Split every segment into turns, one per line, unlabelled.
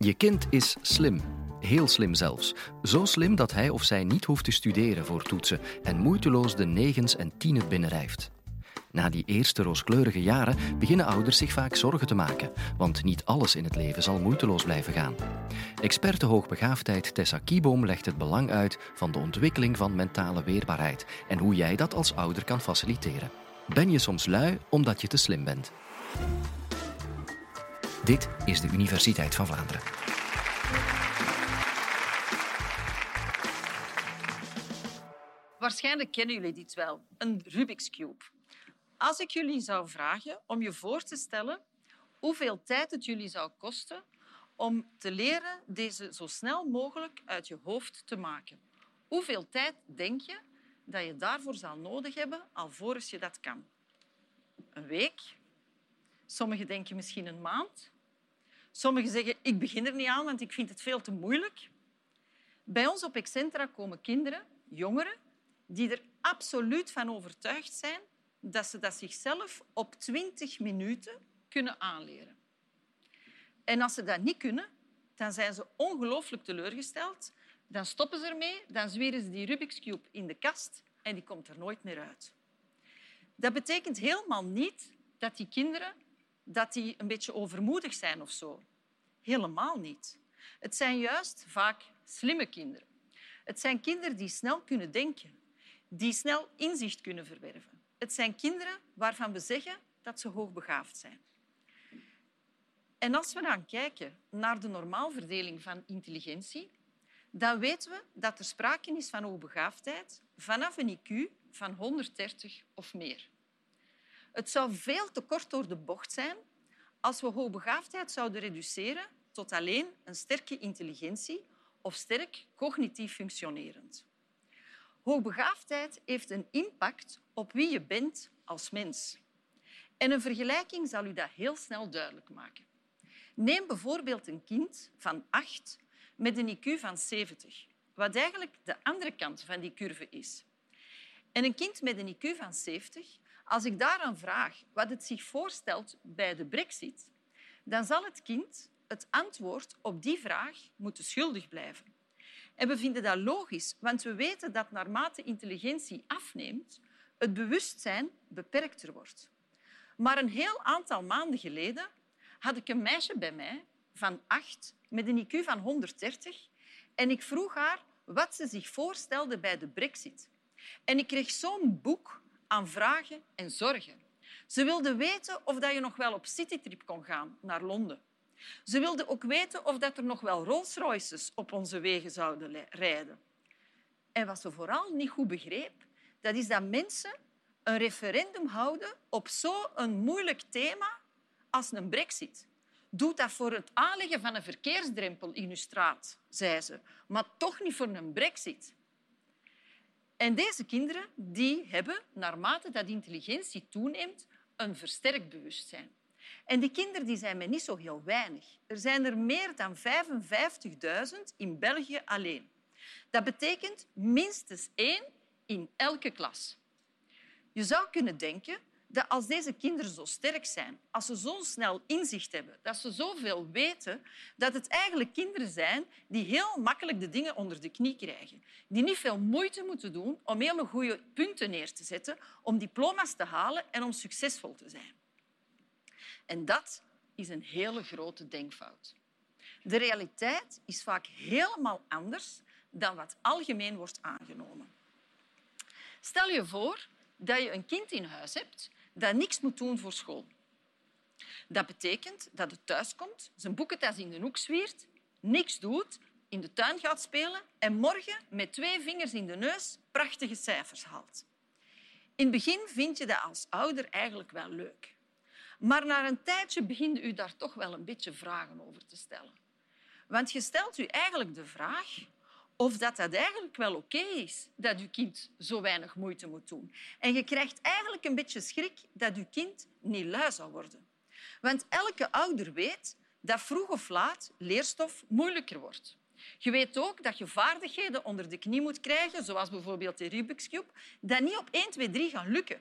Je kind is slim. Heel slim zelfs. Zo slim dat hij of zij niet hoeft te studeren voor toetsen en moeiteloos de negens en tienen binnenrijft. Na die eerste rooskleurige jaren beginnen ouders zich vaak zorgen te maken, want niet alles in het leven zal moeiteloos blijven gaan. Experte hoogbegaafdheid Tessa Kieboom legt het belang uit van de ontwikkeling van mentale weerbaarheid en hoe jij dat als ouder kan faciliteren. Ben je soms lui omdat je te slim bent? Dit is de Universiteit van Vlaanderen.
Waarschijnlijk kennen jullie dit wel, een Rubik's Cube. Als ik jullie zou vragen om je voor te stellen hoeveel tijd het jullie zou kosten om te leren deze zo snel mogelijk uit je hoofd te maken. Hoeveel tijd denk je dat je daarvoor zal nodig hebben alvorens je dat kan? Een week? Sommigen denken misschien een maand. Sommigen zeggen, ik begin er niet aan, want ik vind het veel te moeilijk. Bij ons op Excentra komen kinderen, jongeren, die er absoluut van overtuigd zijn dat ze dat zichzelf op 20 minuten kunnen aanleren. En als ze dat niet kunnen, dan zijn ze ongelooflijk teleurgesteld. Dan stoppen ze ermee, dan zweren ze die Rubik's Cube in de kast en die komt er nooit meer uit. Dat betekent helemaal niet dat die kinderen dat die een beetje overmoedig zijn of zo. Helemaal niet. Het zijn juist vaak slimme kinderen. Het zijn kinderen die snel kunnen denken, die snel inzicht kunnen verwerven. Het zijn kinderen waarvan we zeggen dat ze hoogbegaafd zijn. En als we dan kijken naar de normaalverdeling van intelligentie, dan weten we dat er sprake is van hoogbegaafdheid vanaf een IQ van 130 of meer. Het zou veel te kort door de bocht zijn als we hoogbegaafdheid zouden reduceren tot alleen een sterke intelligentie of sterk cognitief functionerend. Hoogbegaafdheid heeft een impact op wie je bent als mens. En een vergelijking zal u dat heel snel duidelijk maken. Neem bijvoorbeeld een kind van acht met een IQ van 70, wat eigenlijk de andere kant van die curve is. En een kind met een IQ van 70, als ik daaraan vraag wat het zich voorstelt bij de brexit, dan zal het kind het antwoord op die vraag moeten schuldig blijven. En we vinden dat logisch, want we weten dat naarmate intelligentie afneemt, het bewustzijn beperkter wordt. Maar een heel aantal maanden geleden had ik een meisje bij mij van acht met een IQ van 130 en ik vroeg haar wat ze zich voorstelde bij de brexit. En ik kreeg zo'n boek aan vragen en zorgen. Ze wilde weten of dat je nog wel op citytrip kon gaan naar Londen. Ze wilde ook weten of dat er nog wel Rolls-Royces op onze wegen zouden rijden. En wat ze vooral niet goed begreep, dat is dat mensen een referendum houden op zo'n moeilijk thema als een brexit. Doe dat voor het aanleggen van een verkeersdrempel in uw straat, zei ze, maar toch niet voor een brexit. En deze kinderen die hebben, naarmate dat intelligentie toeneemt, een versterkt bewustzijn. En die kinderen die zijn mij niet zo heel weinig. Er zijn er meer dan 55.000 in België alleen. Dat betekent minstens één in elke klas. Je zou kunnen denken dat als deze kinderen zo sterk zijn, als ze zo snel inzicht hebben, dat ze zoveel weten, dat het eigenlijk kinderen zijn die heel makkelijk de dingen onder de knie krijgen. Die niet veel moeite moeten doen om hele goede punten neer te zetten, om diploma's te halen en om succesvol te zijn. En dat is een hele grote denkfout. De realiteit is vaak helemaal anders dan wat algemeen wordt aangenomen. Stel je voor dat je een kind in huis hebt dat niks moet doen voor school. Dat betekent dat het thuiskomt, zijn boekentas in de hoek zwiert, niks doet, in de tuin gaat spelen en morgen met twee vingers in de neus prachtige cijfers haalt. In het begin vind je dat als ouder eigenlijk wel leuk. Maar na een tijdje begint u daar toch wel een beetje vragen over te stellen. Want je stelt u eigenlijk de vraag of dat, dat eigenlijk wel oké is dat je kind zo weinig moeite moet doen. En je krijgt eigenlijk een beetje schrik dat je kind niet lui zal worden. Want elke ouder weet dat vroeg of laat leerstof moeilijker wordt. Je weet ook dat je vaardigheden onder de knie moet krijgen, zoals bijvoorbeeld de Rubik's Cube, dat niet op 1, 2, 3 gaan lukken.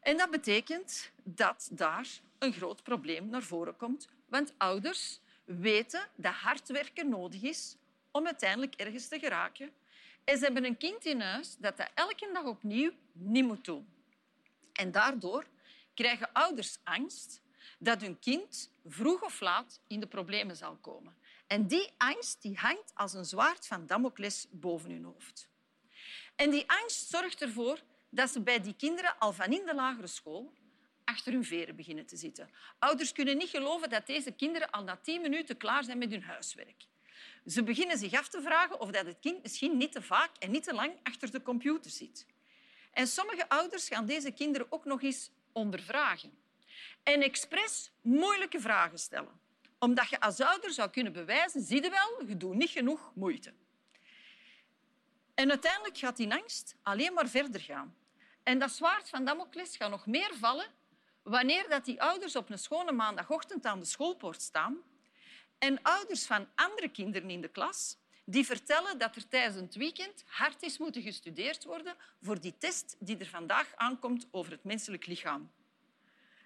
En dat betekent dat daar een groot probleem naar voren komt, want ouders weten dat hard werken nodig is om uiteindelijk ergens te geraken. En ze hebben een kind in huis dat dat elke dag opnieuw niet moet doen. En daardoor krijgen ouders angst dat hun kind vroeg of laat in de problemen zal komen. En die angst die hangt als een zwaard van Damocles boven hun hoofd. En die angst zorgt ervoor dat ze bij die kinderen al van in de lagere school achter hun veren beginnen te zitten. Ouders kunnen niet geloven dat deze kinderen al na tien minuten klaar zijn met hun huiswerk. Ze beginnen zich af te vragen of dat het kind misschien niet te vaak en niet te lang achter de computer zit. En sommige ouders gaan deze kinderen ook nog eens ondervragen. En expres moeilijke vragen stellen. Omdat je als ouder zou kunnen bewijzen, zie je wel, je doet niet genoeg moeite. En uiteindelijk gaat die angst alleen maar verder gaan. En dat zwaard van Damocles gaat nog meer vallen wanneer dat die ouders op een schone maandagochtend aan de schoolpoort staan en ouders van andere kinderen in de klas die vertellen dat er tijdens het weekend hard is moeten gestudeerd worden voor die test die er vandaag aankomt over het menselijk lichaam.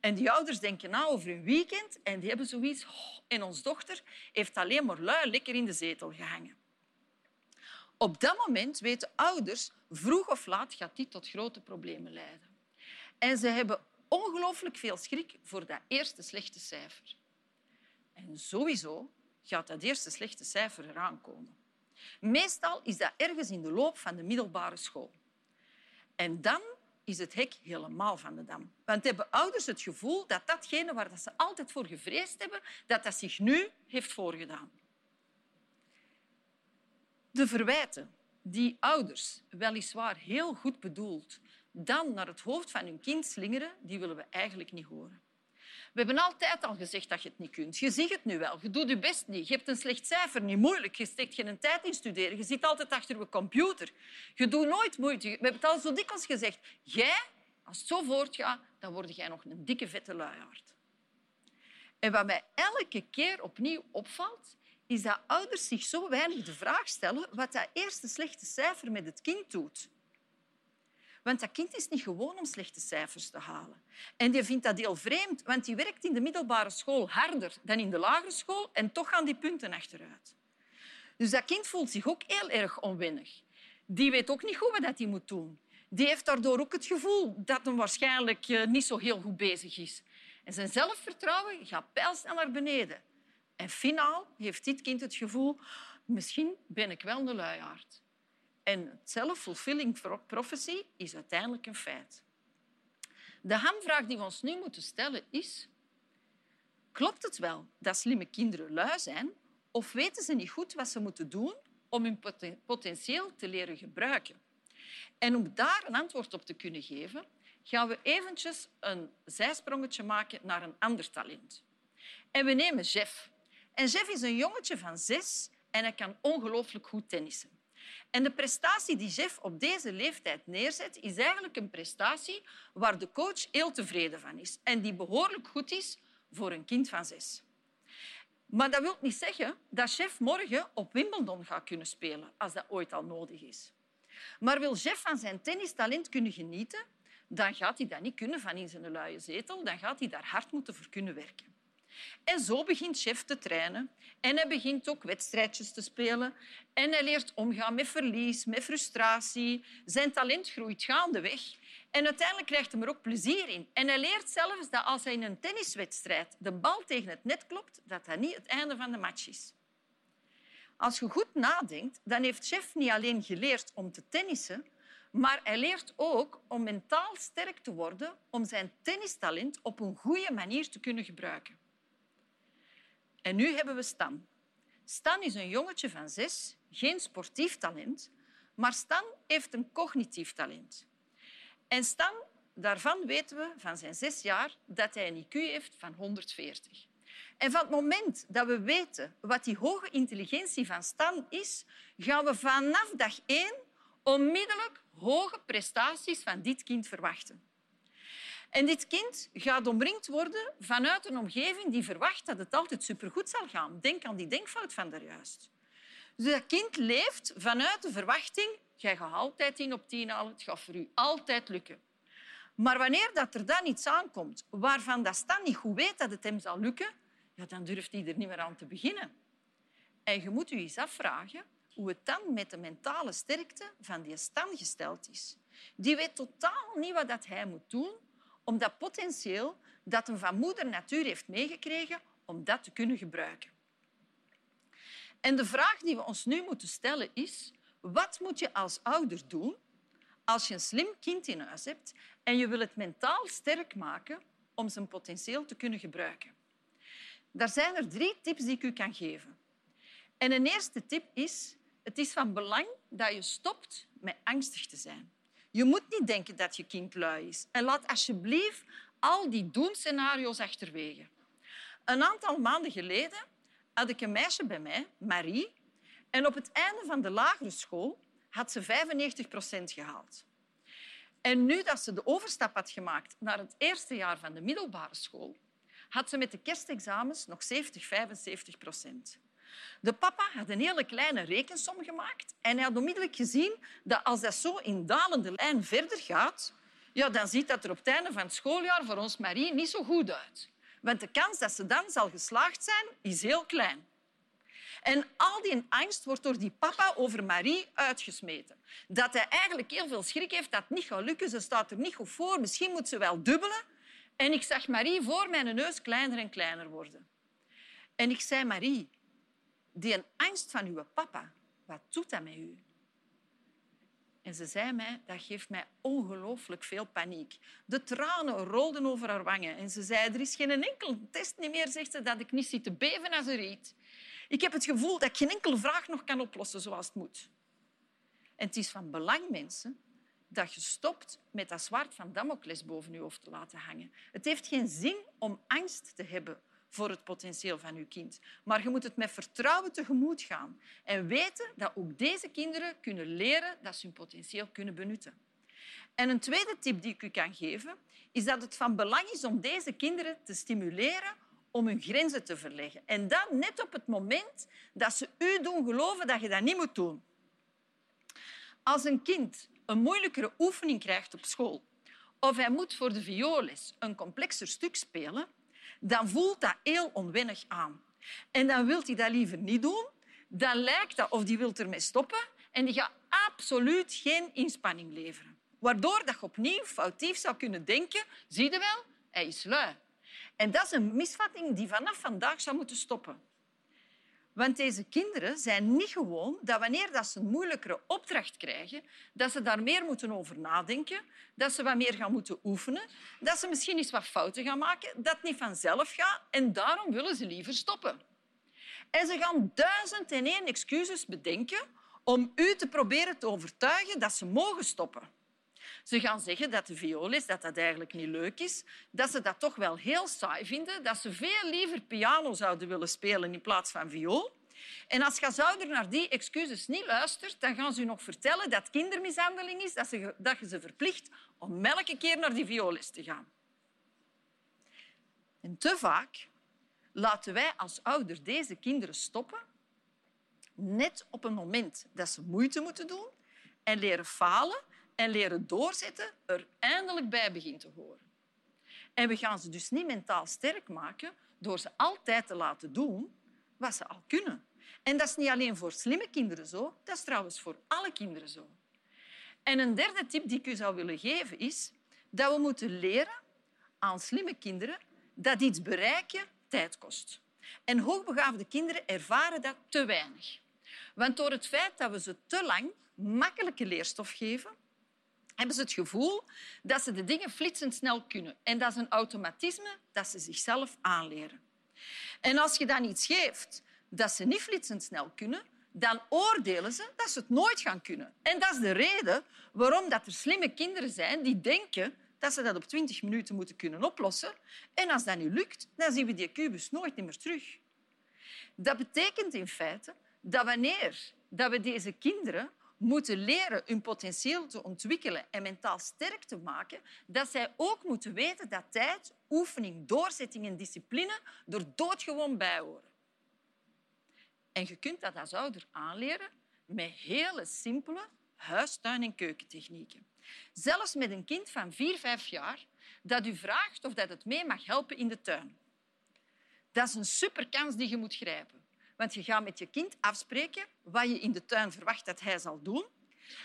En die ouders denken na over hun weekend en die hebben zoiets... Oh, en ons dochter heeft alleen maar lui lekker in de zetel gehangen. Op dat moment weten ouders, vroeg of laat gaat dit tot grote problemen leiden. En ze hebben ongelooflijk veel schrik voor dat eerste slechte cijfer. En sowieso gaat dat eerste slechte cijfer eraan komen. Meestal is dat ergens in de loop van de middelbare school. En dan is het hek helemaal van de dam. Want hebben ouders het gevoel dat datgene waar ze altijd voor gevreesd hebben, dat dat zich nu heeft voorgedaan. De verwijten die ouders weliswaar heel goed bedoeld dan naar het hoofd van hun kind slingeren, die willen we eigenlijk niet horen. We hebben altijd al gezegd dat je het niet kunt. Je ziet het nu wel. Je doet je best niet. Je hebt een slecht cijfer. Niet moeilijk. Je steekt geen tijd in studeren. Je zit altijd achter je computer. Je doet nooit moeite. We hebben het al zo dikwijls gezegd. Jij, als het zo voortgaat, dan word jij nog een dikke, vette luiaard. En wat mij elke keer opnieuw opvalt, is dat ouders zich zo weinig de vraag stellen wat dat eerste slechte cijfer met het kind doet. Want dat kind is niet gewoon om slechte cijfers te halen. En die vindt dat heel vreemd, want die werkt in de middelbare school harder dan in de lagere school en toch gaan die punten achteruit. Dus dat kind voelt zich ook heel erg onwennig. Die weet ook niet goed wat hij moet doen. Die heeft daardoor ook het gevoel dat hij waarschijnlijk eh, niet zo heel goed bezig is. En zijn zelfvertrouwen gaat pijlsnel naar beneden. En finaal heeft dit kind het gevoel misschien ben ik wel een luiaard. En self-fulfilling prophecy is uiteindelijk een feit. De hamvraag die we ons nu moeten stellen is... Klopt het wel dat slimme kinderen lui zijn of weten ze niet goed wat ze moeten doen om hun potentieel te leren gebruiken? En om daar een antwoord op te kunnen geven, gaan we eventjes een zijsprongetje maken naar een ander talent. En we nemen Jeff. En Jeff is een jongetje van zes en hij kan ongelooflijk goed tennissen. En de prestatie die Jeff op deze leeftijd neerzet, is eigenlijk een prestatie waar de coach heel tevreden van is en die behoorlijk goed is voor een kind van zes. Maar dat wil niet zeggen dat Jeff morgen op Wimbledon gaat kunnen spelen, als dat ooit al nodig is. Maar wil Jeff van zijn tennistalent kunnen genieten, dan gaat hij dat niet kunnen van in zijn luie zetel. Dan gaat hij daar hard moeten voor kunnen werken. En zo begint chef te trainen. En hij begint ook wedstrijdjes te spelen. En hij leert omgaan met verlies, met frustratie. Zijn talent groeit gaandeweg. En uiteindelijk krijgt hij er ook plezier in. En hij leert zelfs dat als hij in een tenniswedstrijd de bal tegen het net klopt, dat dat niet het einde van de match is. Als je goed nadenkt, dan heeft chef niet alleen geleerd om te tennissen, maar hij leert ook om mentaal sterk te worden om zijn tennistalent op een goede manier te kunnen gebruiken. En nu hebben we Stan. Stan is een jongetje van zes, geen sportief talent, maar Stan heeft een cognitief talent. En Stan, daarvan weten we van zijn zes jaar dat hij een IQ heeft van 140. En van het moment dat we weten wat die hoge intelligentie van Stan is, gaan we vanaf dag één onmiddellijk hoge prestaties van dit kind verwachten. En dit kind gaat omringd worden vanuit een omgeving die verwacht dat het altijd supergoed zal gaan. Denk aan die denkfout van daarjuist. Dus dat kind leeft vanuit de verwachting jij gaat altijd tien op tien halen, het gaat voor u altijd lukken. Maar wanneer dat er dan iets aankomt waarvan dat Stan niet goed weet dat het hem zal lukken, ja, dan durft hij er niet meer aan te beginnen. En je moet je eens afvragen hoe het dan met de mentale sterkte van die stam gesteld is. Die weet totaal niet wat dat hij moet doen om dat potentieel dat hem van moeder natuur heeft meegekregen, om dat te kunnen gebruiken. En de vraag die we ons nu moeten stellen is, wat moet je als ouder doen als je een slim kind in huis hebt en je wil het mentaal sterk maken om zijn potentieel te kunnen gebruiken? Daar zijn er drie tips die ik u kan geven. En een eerste tip is, het is van belang dat je stopt met angstig te zijn. Je moet niet denken dat je kind lui is. En laat alsjeblieft al die doemscenario's achterwege. Een aantal maanden geleden had ik een meisje bij mij, Marie, en op het einde van de lagere school had ze 95 procent gehaald. En nu dat ze de overstap had gemaakt naar het eerste jaar van de middelbare school, had ze met de kerstexamens nog 70, 75 procent. De papa had een hele kleine rekensom gemaakt en hij had onmiddellijk gezien dat als dat zo in dalende lijn verder gaat, ja, dan ziet dat er op het einde van het schooljaar voor ons Marie niet zo goed uit. Want de kans dat ze dan zal geslaagd zijn, is heel klein. En al die angst wordt door die papa over Marie uitgesmeten. Dat hij eigenlijk heel veel schrik heeft dat het niet gaat lukken. Ze staat er niet goed voor. Misschien moet ze wel dubbelen. En ik zag Marie voor mijn neus kleiner en kleiner worden. En ik zei, Marie, die angst van uw papa, wat doet dat met u? En ze zei mij, dat geeft mij ongelooflijk veel paniek. De tranen rolden over haar wangen. En ze zei, er is geen enkele test niet meer, zegt ze, dat ik niet zit te beven als er riet. Ik heb het gevoel dat ik geen enkele vraag nog kan oplossen zoals het moet. En het is van belang, mensen, dat je stopt met dat zwaard van Damocles boven je hoofd te laten hangen. Het heeft geen zin om angst te hebben voor het potentieel van je kind. Maar je moet het met vertrouwen tegemoet gaan en weten dat ook deze kinderen kunnen leren dat ze hun potentieel kunnen benutten. En een tweede tip die ik u kan geven, is dat het van belang is om deze kinderen te stimuleren om hun grenzen te verleggen. En dat net op het moment dat ze u doen geloven dat je dat niet moet doen. Als een kind een moeilijkere oefening krijgt op school of hij moet voor de vioolles een complexer stuk spelen, dan voelt dat heel onwennig aan. En dan wil hij dat liever niet doen. Dan lijkt dat of die wil ermee stoppen en die gaat absoluut geen inspanning leveren. Waardoor dat je opnieuw foutief zou kunnen denken, zie je wel, hij is lui. En dat is een misvatting die vanaf vandaag zou moeten stoppen. Want deze kinderen zijn niet gewoon dat wanneer dat ze een moeilijkere opdracht krijgen, dat ze daar meer moeten over nadenken, dat ze wat meer gaan moeten oefenen, dat ze misschien eens wat fouten gaan maken, dat niet vanzelf gaat en daarom willen ze liever stoppen. En ze gaan duizend en één excuses bedenken om u te proberen te overtuigen dat ze mogen stoppen. Ze gaan zeggen dat de viool is, dat dat eigenlijk niet leuk is, dat ze dat toch wel heel saai vinden, dat ze veel liever piano zouden willen spelen in plaats van viool. En als je ouder naar die excuses niet luistert, dan gaan ze je nog vertellen dat kindermishandeling is, dat, ze, dat je ze verplicht om elke keer naar die vioolles te gaan. En te vaak laten wij als ouder deze kinderen stoppen, net op een moment dat ze moeite moeten doen en leren falen en leren doorzetten er eindelijk bij begint te horen. En we gaan ze dus niet mentaal sterk maken door ze altijd te laten doen wat ze al kunnen. En dat is niet alleen voor slimme kinderen zo, dat is trouwens voor alle kinderen zo. En een derde tip die ik u zou willen geven is dat we moeten leren aan slimme kinderen dat iets bereiken tijd kost. En hoogbegaafde kinderen ervaren dat te weinig. Want door het feit dat we ze te lang makkelijke leerstof geven, hebben ze het gevoel dat ze de dingen flitsend snel kunnen. En dat is een automatisme dat ze zichzelf aanleren. En als je dan iets geeft dat ze niet flitsend snel kunnen, dan oordelen ze dat ze het nooit gaan kunnen. En dat is de reden waarom dat er slimme kinderen zijn die denken dat ze dat op 20 minuten moeten kunnen oplossen. En als dat niet lukt, dan zien we die kubus nooit meer terug. Dat betekent in feite dat wanneer dat we deze kinderen moeten leren hun potentieel te ontwikkelen en mentaal sterk te maken, dat zij ook moeten weten dat tijd, oefening, doorzetting en discipline er doodgewoon bij horen. En je kunt dat als ouder aanleren met hele simpele huistuin- en keukentechnieken. Zelfs met een kind van vier, vijf jaar dat u vraagt of dat het mee mag helpen in de tuin. Dat is een superkans die je moet grijpen. Want je gaat met je kind afspreken wat je in de tuin verwacht dat hij zal doen.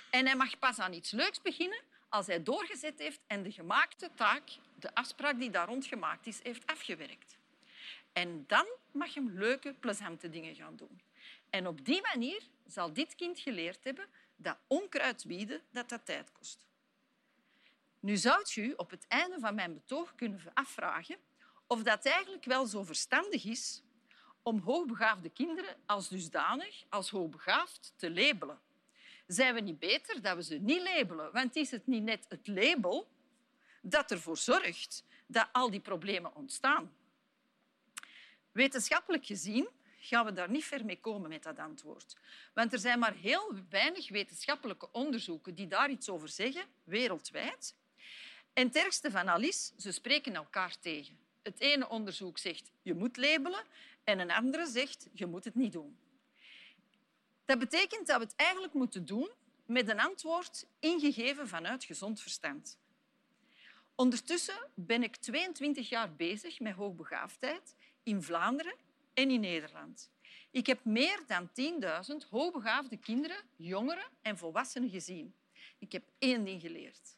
En hij mag pas aan iets leuks beginnen als hij doorgezet heeft en de gemaakte taak, de afspraak die daar rond gemaakt is, heeft afgewerkt. En dan mag je hem leuke, plezante dingen gaan doen. En op die manier zal dit kind geleerd hebben dat onkruid bieden dat dat tijd kost. Nu zou u op het einde van mijn betoog kunnen afvragen of dat eigenlijk wel zo verstandig is om hoogbegaafde kinderen als dusdanig, als hoogbegaafd, te labelen. Zijn we niet beter dat we ze niet labelen? Want is het niet net het label dat ervoor zorgt dat al die problemen ontstaan? Wetenschappelijk gezien gaan we daar niet ver mee komen met dat antwoord. Want er zijn maar heel weinig wetenschappelijke onderzoeken die daar iets over zeggen, wereldwijd. En het ergste van al is, ze spreken elkaar tegen. Het ene onderzoek zegt je moet labelen en een andere zegt je moet het niet doen. Dat betekent dat we het eigenlijk moeten doen met een antwoord ingegeven vanuit gezond verstand. Ondertussen ben ik 22 jaar bezig met hoogbegaafdheid in Vlaanderen en in Nederland. Ik heb meer dan 10.000 hoogbegaafde kinderen, jongeren en volwassenen gezien. Ik heb één ding geleerd.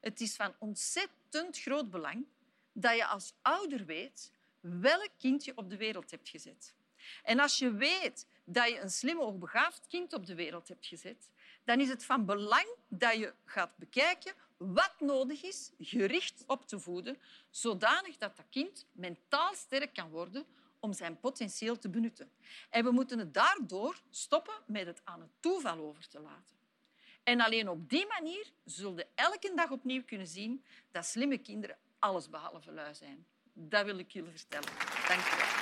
Het is van ontzettend groot belang dat je als ouder weet welk kind je op de wereld hebt gezet. En als je weet dat je een slim, hoogbegaafd kind op de wereld hebt gezet, dan is het van belang dat je gaat bekijken wat nodig is gericht op te voeden, zodanig dat dat kind mentaal sterk kan worden om zijn potentieel te benutten. En we moeten het daardoor stoppen met het aan het toeval over te laten. En alleen op die manier zullen elke dag opnieuw kunnen zien dat slimme kinderen allesbehalve lui zijn. Dat wil ik jullie vertellen. Dank je wel.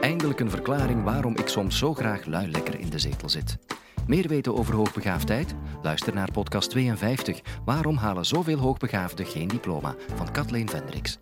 Eindelijk een verklaring waarom ik soms zo graag lui lekker in de zetel zit. Meer weten over hoogbegaafdheid? Luister naar podcast 52. Waarom halen zoveel hoogbegaafden geen diploma? Van Kathleen Vendricks.